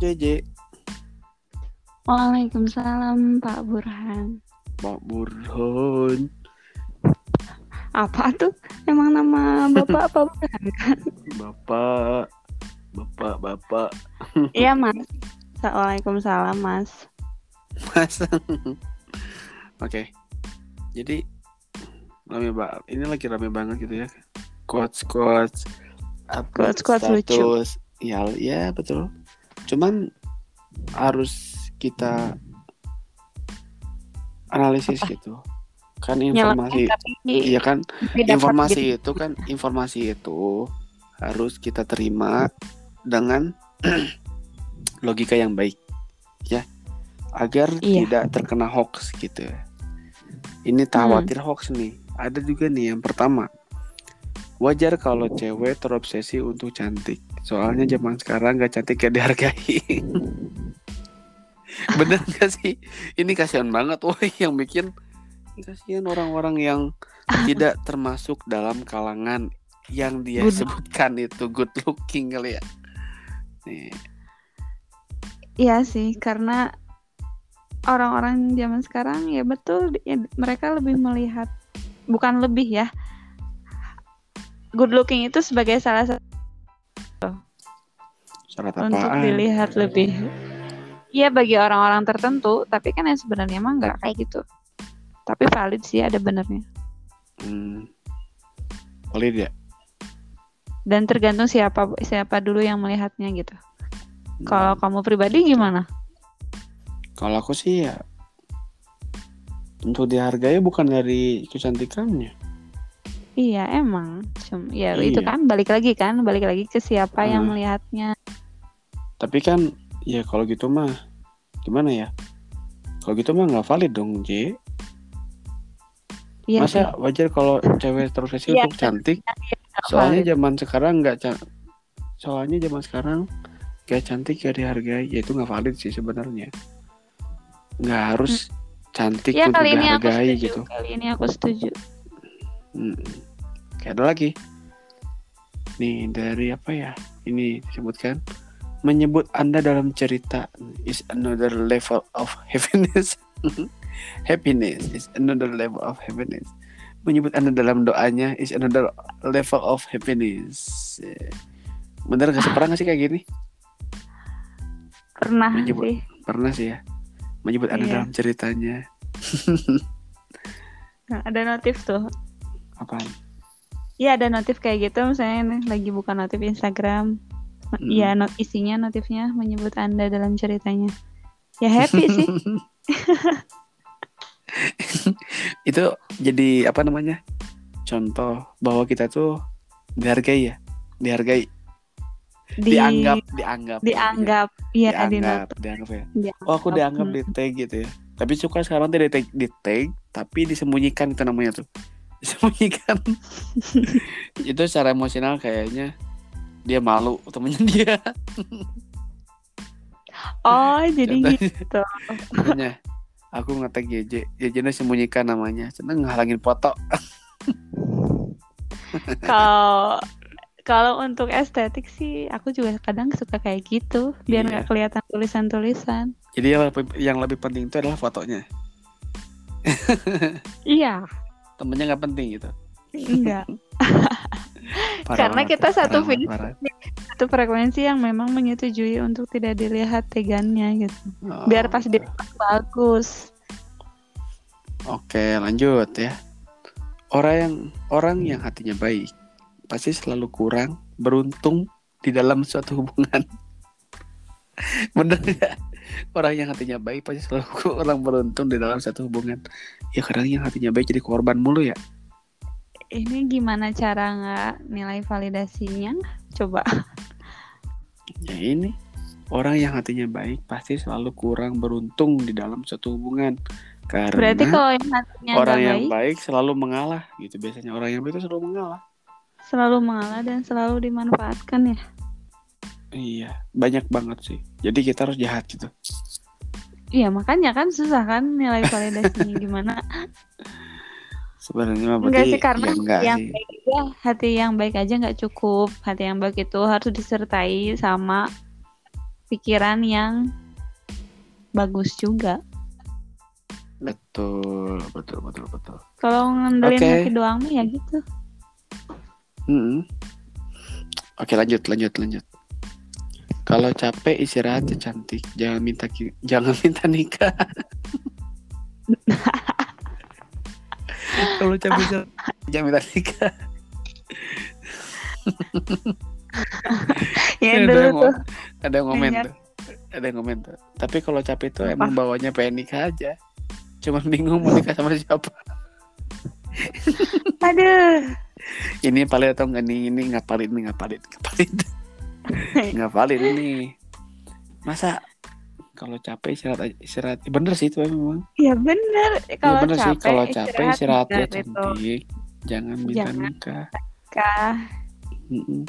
JJ. Waalaikumsalam Pak Burhan. Pak Burhan. Apa tuh? Emang nama Bapak Pak Burhan kan? Bapak. Bapak, Bapak. Iya Mas. Waalaikumsalam Mas. Mas. Oke. Jadi rame banget. Ini lagi rame banget gitu ya. Quotes quotes. update Quotes-quotes lucu. Ya, ya betul. Cuman harus kita analisis gitu. Kan informasi Iya kan dapat informasi gitu. itu kan informasi itu harus kita terima dengan logika yang baik ya agar Iya. tidak terkena hoax gitu ini tak Hmm. khawatir hoax nih ada juga nih yang pertama wajar kalau cewek terobsesi untuk cantik soalnya zaman sekarang gak cantik gak dihargai bener gak sih ini kasihan banget woi yang bikin kasihan orang-orang yang tidak termasuk dalam kalangan yang dia Good- sebutkan itu good looking kali ya. Nih, Iya sih, karena orang-orang zaman sekarang ya betul ya, mereka lebih melihat bukan lebih ya. Good looking itu sebagai salah satu syarat untuk apaan? dilihat lebih. Iya bagi orang-orang tertentu, tapi kan yang sebenarnya emang nggak kayak gitu. Tapi valid sih ada benernya. Hmm. Valid ya? Dan tergantung siapa siapa dulu yang melihatnya gitu. Hmm. Kalau kamu pribadi gimana? Kalau aku sih ya untuk dihargai bukan dari kecantikannya. Iya emang, Cum, ya Iya. itu kan balik lagi kan, balik lagi ke siapa yang Hmm. melihatnya. Tapi kan ya kalau gitu mah gimana ya? Kalau gitu mah nggak valid dong, J. Iya sih. Masa wajar kalau cewek terobsesi Iya, untuk cantik? nggak Soalnya valid. zaman sekarang nggak ca- soalnya zaman sekarang gak cantik gak dihargai, ya itu nggak valid sih sebenarnya. Nggak harus cantik Ya untuk kali ini aku dihargai setuju. gitu. Kali ini aku setuju. Hmm. Kayak ada lagi. Nih dari apa ya? Ini disebutkan menyebut Anda dalam cerita is another level of happiness. happiness is another level of happiness. Menyebut Anda dalam doanya is another level of happiness. Bener gak sih? Pernah gak sih kayak gini? Pernah Menyebut. sih. Pernah sih ya. Menyebut Anda Iya. dalam ceritanya. Nah, ada notif tuh. Apaan? Iya ada notif kayak gitu misalnya lagi buka notif Instagram. Hmm. Iya not isinya notifnya menyebut Anda dalam ceritanya. Ya happy sih. itu jadi apa namanya contoh bahwa kita tuh dihargai ya dihargai Di, dianggap dianggap dianggap iya di dianggap not- dianggap ya dianggap. oh aku dianggap Hmm. di tag gitu ya tapi suka sekarang tidak di tag, di tag tapi disembunyikan itu namanya tuh disembunyikan itu secara emosional kayaknya dia malu temennya dia. Oh jadi Contohnya- gitu. Contohnya, aku ngetek JJ JJ sembunyikan namanya. Seneng ngehalangin foto. Kalau kalau untuk estetik sih aku juga kadang suka kayak gitu. Biar Iya. nggak kelihatan tulisan-tulisan. jadi yang lebih, yang lebih penting itu adalah fotonya. Iya, temennya nggak penting gitu. Enggak. Parah Karena banget, kita parah satu parah. Itu frekuensi yang memang menyetujui untuk tidak dilihat tegannya gitu. Oh, Biar pas dia bagus. Oke, lanjut ya. Orang yang orang yang hatinya baik pasti selalu kurang beruntung di dalam suatu hubungan. Bener nggak? Orang yang hatinya baik pasti selalu kurang beruntung di dalam suatu hubungan. Ya kadang yang hatinya baik jadi korban mulu ya. Ini gimana cara nggak nilai validasinya? Coba. Ya ini orang yang hatinya baik pasti selalu kurang beruntung di dalam suatu hubungan. Karena Berarti kalau yang hatinya orang yang baik, baik selalu mengalah gitu biasanya orang yang baik itu selalu mengalah. selalu mengalah dan selalu dimanfaatkan ya. Iya, banyak banget sih. Jadi kita harus jahat gitu. Iya makanya kan susah kan nilai validasinya gimana? Sebenarnya mah Enggak sih karena ya enggak yang sih. baik aja hati yang baik aja nggak cukup. Hati yang baik itu harus disertai sama pikiran yang bagus juga. Betul, betul, betul, betul. Kalau ngandelin Oke. hati doang mah ya gitu. Mm-mm. Oke lanjut lanjut lanjut. Kalau capek istirahat ya cantik, jangan minta jangan minta nikah. Istirahat, jangan minta nikah. Ya ada, dulu tuh. ada yang komen tuh. Ada yang komen tuh. Tapi kalau capek itu Apa? emang bawanya pengen nikah aja. Cuman bingung mau nikah sama siapa. Aduh. Ini paling atau enggak nih? Ini ngapalin nih ngapalin ngapalin. ngapalin nih. Masa kalau capek istirahat istirahat bener sih itu memang Ya bener. Ya Kalau bener sih capek, kalau capek istirahat ya bener cantik jangan minta Jangan. nikah Kah. Mm-mm.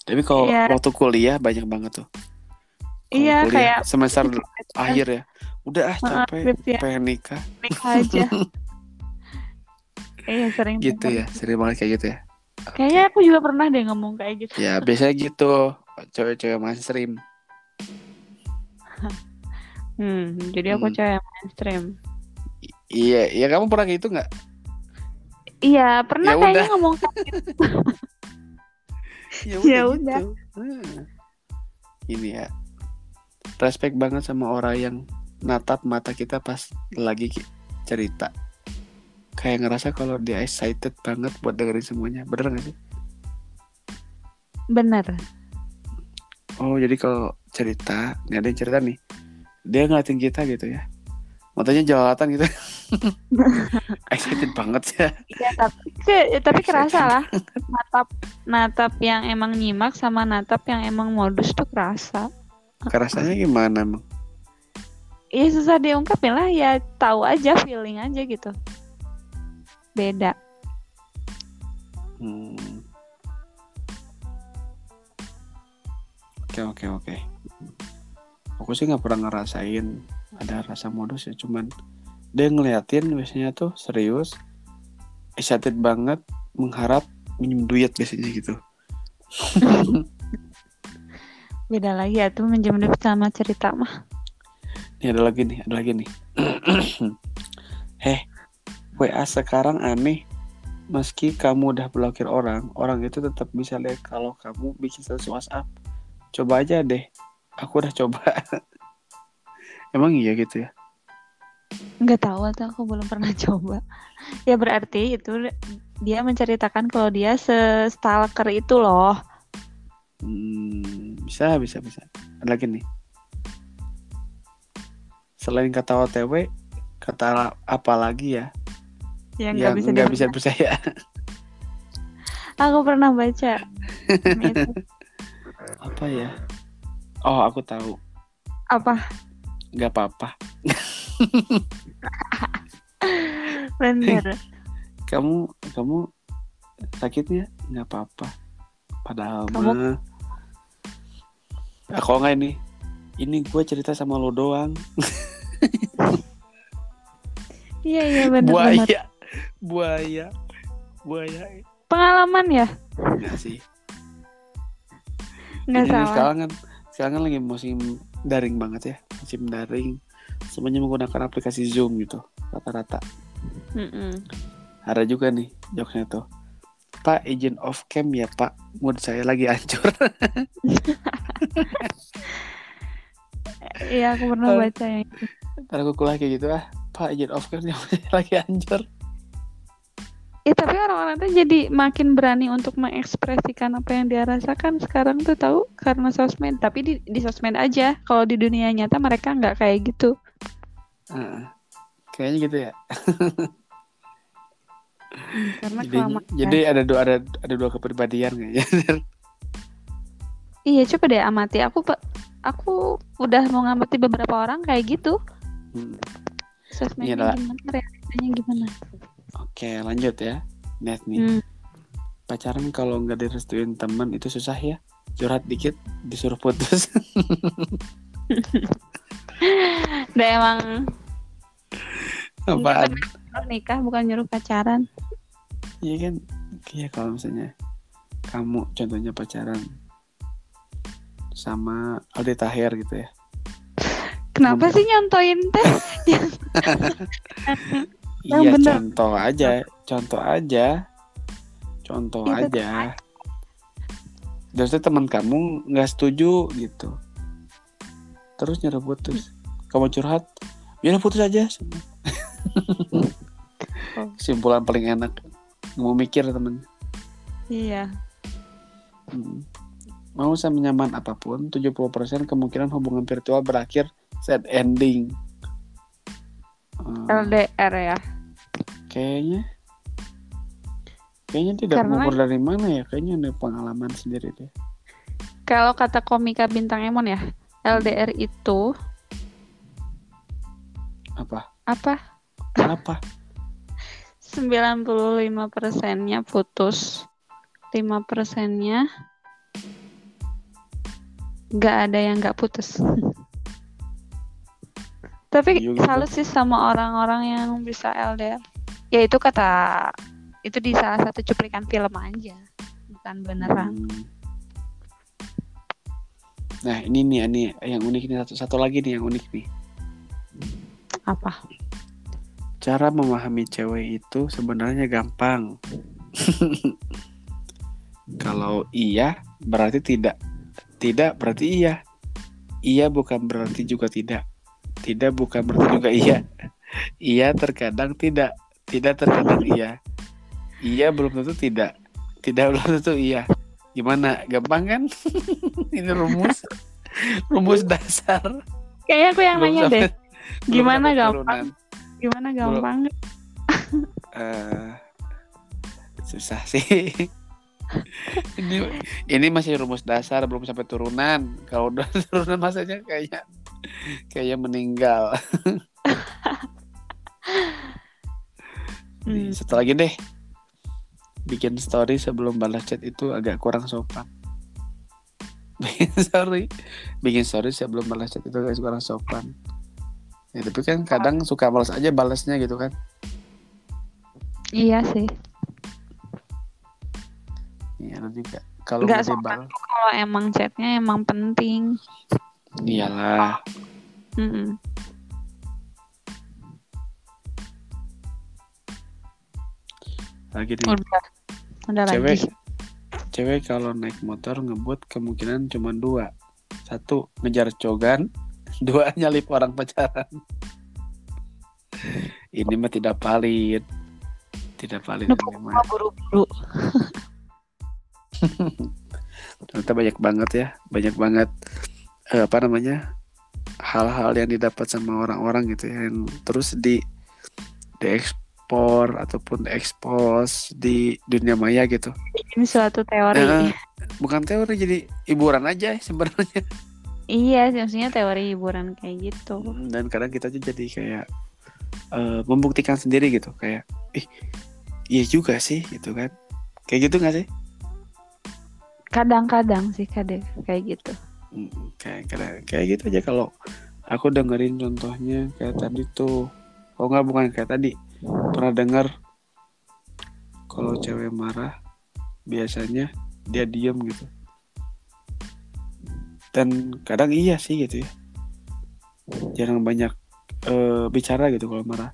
tapi kalau Iya. waktu kuliah banyak banget tuh Iya kuliah, kayak semester akhir ya udah ah capek skripsi ya. pengen nikah nikah aja. Iya sering gitu ya sering banget kayak gitu ya Kayaknya aku juga pernah deh ngomong kayak gitu. ya biasanya gitu cewek-cewek mainstream Hmm, jadi aku Hmm. cewek mainstream. iya iya kamu pernah gitu nggak Iya, pernah Ya kayaknya udah. ngomong kayak ya Ya udah gitu. Hmm. ini ya respect banget sama orang yang natap mata kita pas lagi cerita kayak ngerasa kalau dia excited banget buat dengerin semuanya bener gak sih bener. oh jadi kalau cerita nih ada yang cerita nih dia ngeliatin kita gitu ya matanya jelalatan gitu excited banget ya Ya, tapi ke- tapi kerasa lah. Natap natap yang emang nyimak sama natap yang emang modus tuh kerasa. kerasanya gimana emang Iya susah diungkapin lah ya tahu aja feeling aja gitu. Beda. Hmm. Oke oke oke. Aku sih nggak pernah ngerasain ada rasa modus ya, cuman dia ngeliatin biasanya tuh serius, excited banget, mengharap minjem duit biasanya gitu. Beda lagi ya tuh minjem duit sama cerita mah. Nih ada lagi nih, ada lagi nih. Heh, WA sekarang aneh. Meski kamu udah blokir orang, orang itu tetap bisa lihat kalau kamu bikin status WhatsApp. Coba aja deh. Aku udah coba. Emang iya gitu ya? Nggak tahu atau aku belum pernah coba. Ya berarti itu dia menceritakan kalau dia se-stalker itu loh. Hmm, bisa, bisa, bisa. Ada lagi nih. Selain kata OTW, kata apa lagi ya? Yang nggak bisa bisa percaya. Aku pernah baca. Apa ya? Oh, aku tahu. Apa? Nggak apa-apa. Bener. Kamu, kamu sakitnya nggak apa-apa. Padahal Kamu- mah. Aku nggak ini. Ini gue cerita sama lo doang. Iya iya bener bener. buaya, buaya, buaya. Pengalaman ya? Enggak sih. Nggak Ini salah. Sekarang kan, sekarang kan lagi musim daring banget ya, musim daring. Semuanya menggunakan aplikasi Zoom gitu, rata-rata. Mm-mm. Ada juga nih jokesnya tuh. Pak izin off cam ya Pak, mood saya lagi hancur. Iya aku pernah baca yang itu. Ntar aku kuliah kayak gitu ah, Pak izin off cam lagi hancur. Eh tapi orang-orang tuh jadi makin berani untuk mengekspresikan apa yang dia rasakan sekarang tuh tahu karena sosmed. Tapi di, di sosmed aja. Kalau di dunia nyata mereka nggak kayak gitu. Heeh. kayaknya gitu ya. Karena Jadi, kelamaan. jadi ada dua ada ada dua kepribadian kayaknya. Iya coba deh amati. Aku aku udah mau ngamati beberapa orang kayak gitu. Hmm. Sosmednya Iya, gimana, realitanya gimana. Oke lanjut ya, net nih. Hmm. pacaran kalau nggak direstuin temen itu susah ya curhat dikit disuruh putus Udah emang apaan nyuruh nikah bukan nyuruh pacaran. iya kan iya kalau misalnya kamu contohnya pacaran sama Aldi Tahir gitu ya Kenapa sih nyontoin teh? Yang iya bener. contoh aja contoh aja contoh Itu aja terus teman kamu nggak setuju gitu terus nyuruh putus kamu curhat ya udah putus aja Oh. kesimpulan paling enak mau mikir temen Iya. Hmm. Mau senyaman apa pun, 70% kemungkinan hubungan virtual berakhir sad ending. Hmm, LDR ya. Kayaknya kayaknya tidak Karena- mengukur dari mana ya, kayaknya ada pengalaman sendiri deh. Kalau kata komika bintang Emon ya, LDR itu Apa? apa? Apa? 95 persennya putus, 5 persennya nggak ada yang nggak putus. Tapi Iya gitu. salut sih sama orang-orang yang bisa LDR. Ya itu kata itu di salah satu cuplikan film aja, bukan beneran. Hmm. Nah ini nih, ini yang unik nih satu satu lagi nih yang unik nih. Apa? Cara memahami cewek itu sebenarnya gampang. Kalau iya berarti tidak. Tidak berarti iya. Iya bukan berarti juga tidak. Tidak bukan berarti juga iya. Iya terkadang tidak. Tidak terkadang iya. Iya belum tentu tidak. Tidak belum tentu iya. Gimana? Gampang kan? Ini rumus. Rumus dasar. Kayaknya aku yang Belum nanya sampai- deh. belum Gimana gampang? turunan. Gimana gampang? eh susah sih. ini ini masih rumus dasar belum sampai turunan. Kalau udah turunan masanya kayaknya kayak meninggal. Hmm. Satu lagi deh. Bikin story sebelum balas chat itu agak kurang sopan. Bikin story, bikin story sebelum balas chat itu agak kurang sopan. Ya, tapi kan kadang suka balas aja balasnya gitu kan. Iya sih. Iya lu juga. Kalau Nggak sopan Kalau emang chatnya emang penting. iyalah. Mm-mm. Lagi nih. Udah. Udah cewek lagi. cewek kalau naik motor ngebut kemungkinan cuma dua satu ngejar cogan dua nyalip orang pacaran ini mah tidak valid tidak valid buru-buru. ternyata banyak banget ya banyak banget eh, apa namanya hal-hal yang didapat sama orang-orang gitu ya yang terus di diekspor ataupun diekspos di dunia maya gitu. Ini suatu teori. Nah, bukan teori jadi hiburan aja sebenarnya. Iya, maksudnya teori hiburan kayak gitu. dan kadang kita aja jadi kayak eh, membuktikan sendiri gitu. Kayak ih iya juga sih gitu kan. Kayak gitu nggak sih? Kadang-kadang sih kadang kayak gitu. Hmm, kayak kayak kayak gitu aja. Kalau aku dengerin contohnya kayak tadi tuh. Oh nggak bukan kayak tadi pernah dengar kalau cewek marah biasanya dia diem gitu. Dan kadang iya sih gitu ya. Jarang banyak eh, bicara gitu kalau marah.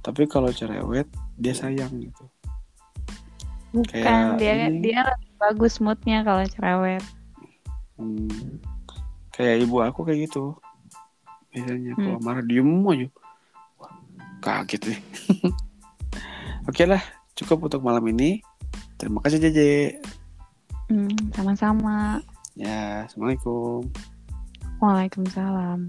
Tapi kalau cerewet dia sayang gitu. Bukan Kayak dia ini. dia bagus moodnya kalau cerewet. Hmm, kayak ibu aku kayak gitu. Biasanya Hmm. kalau marah diem aja kaget nih oke lah cukup untuk malam ini terima kasih Jeje Hmm, sama-sama. ya assalamualaikum Waalaikumsalam.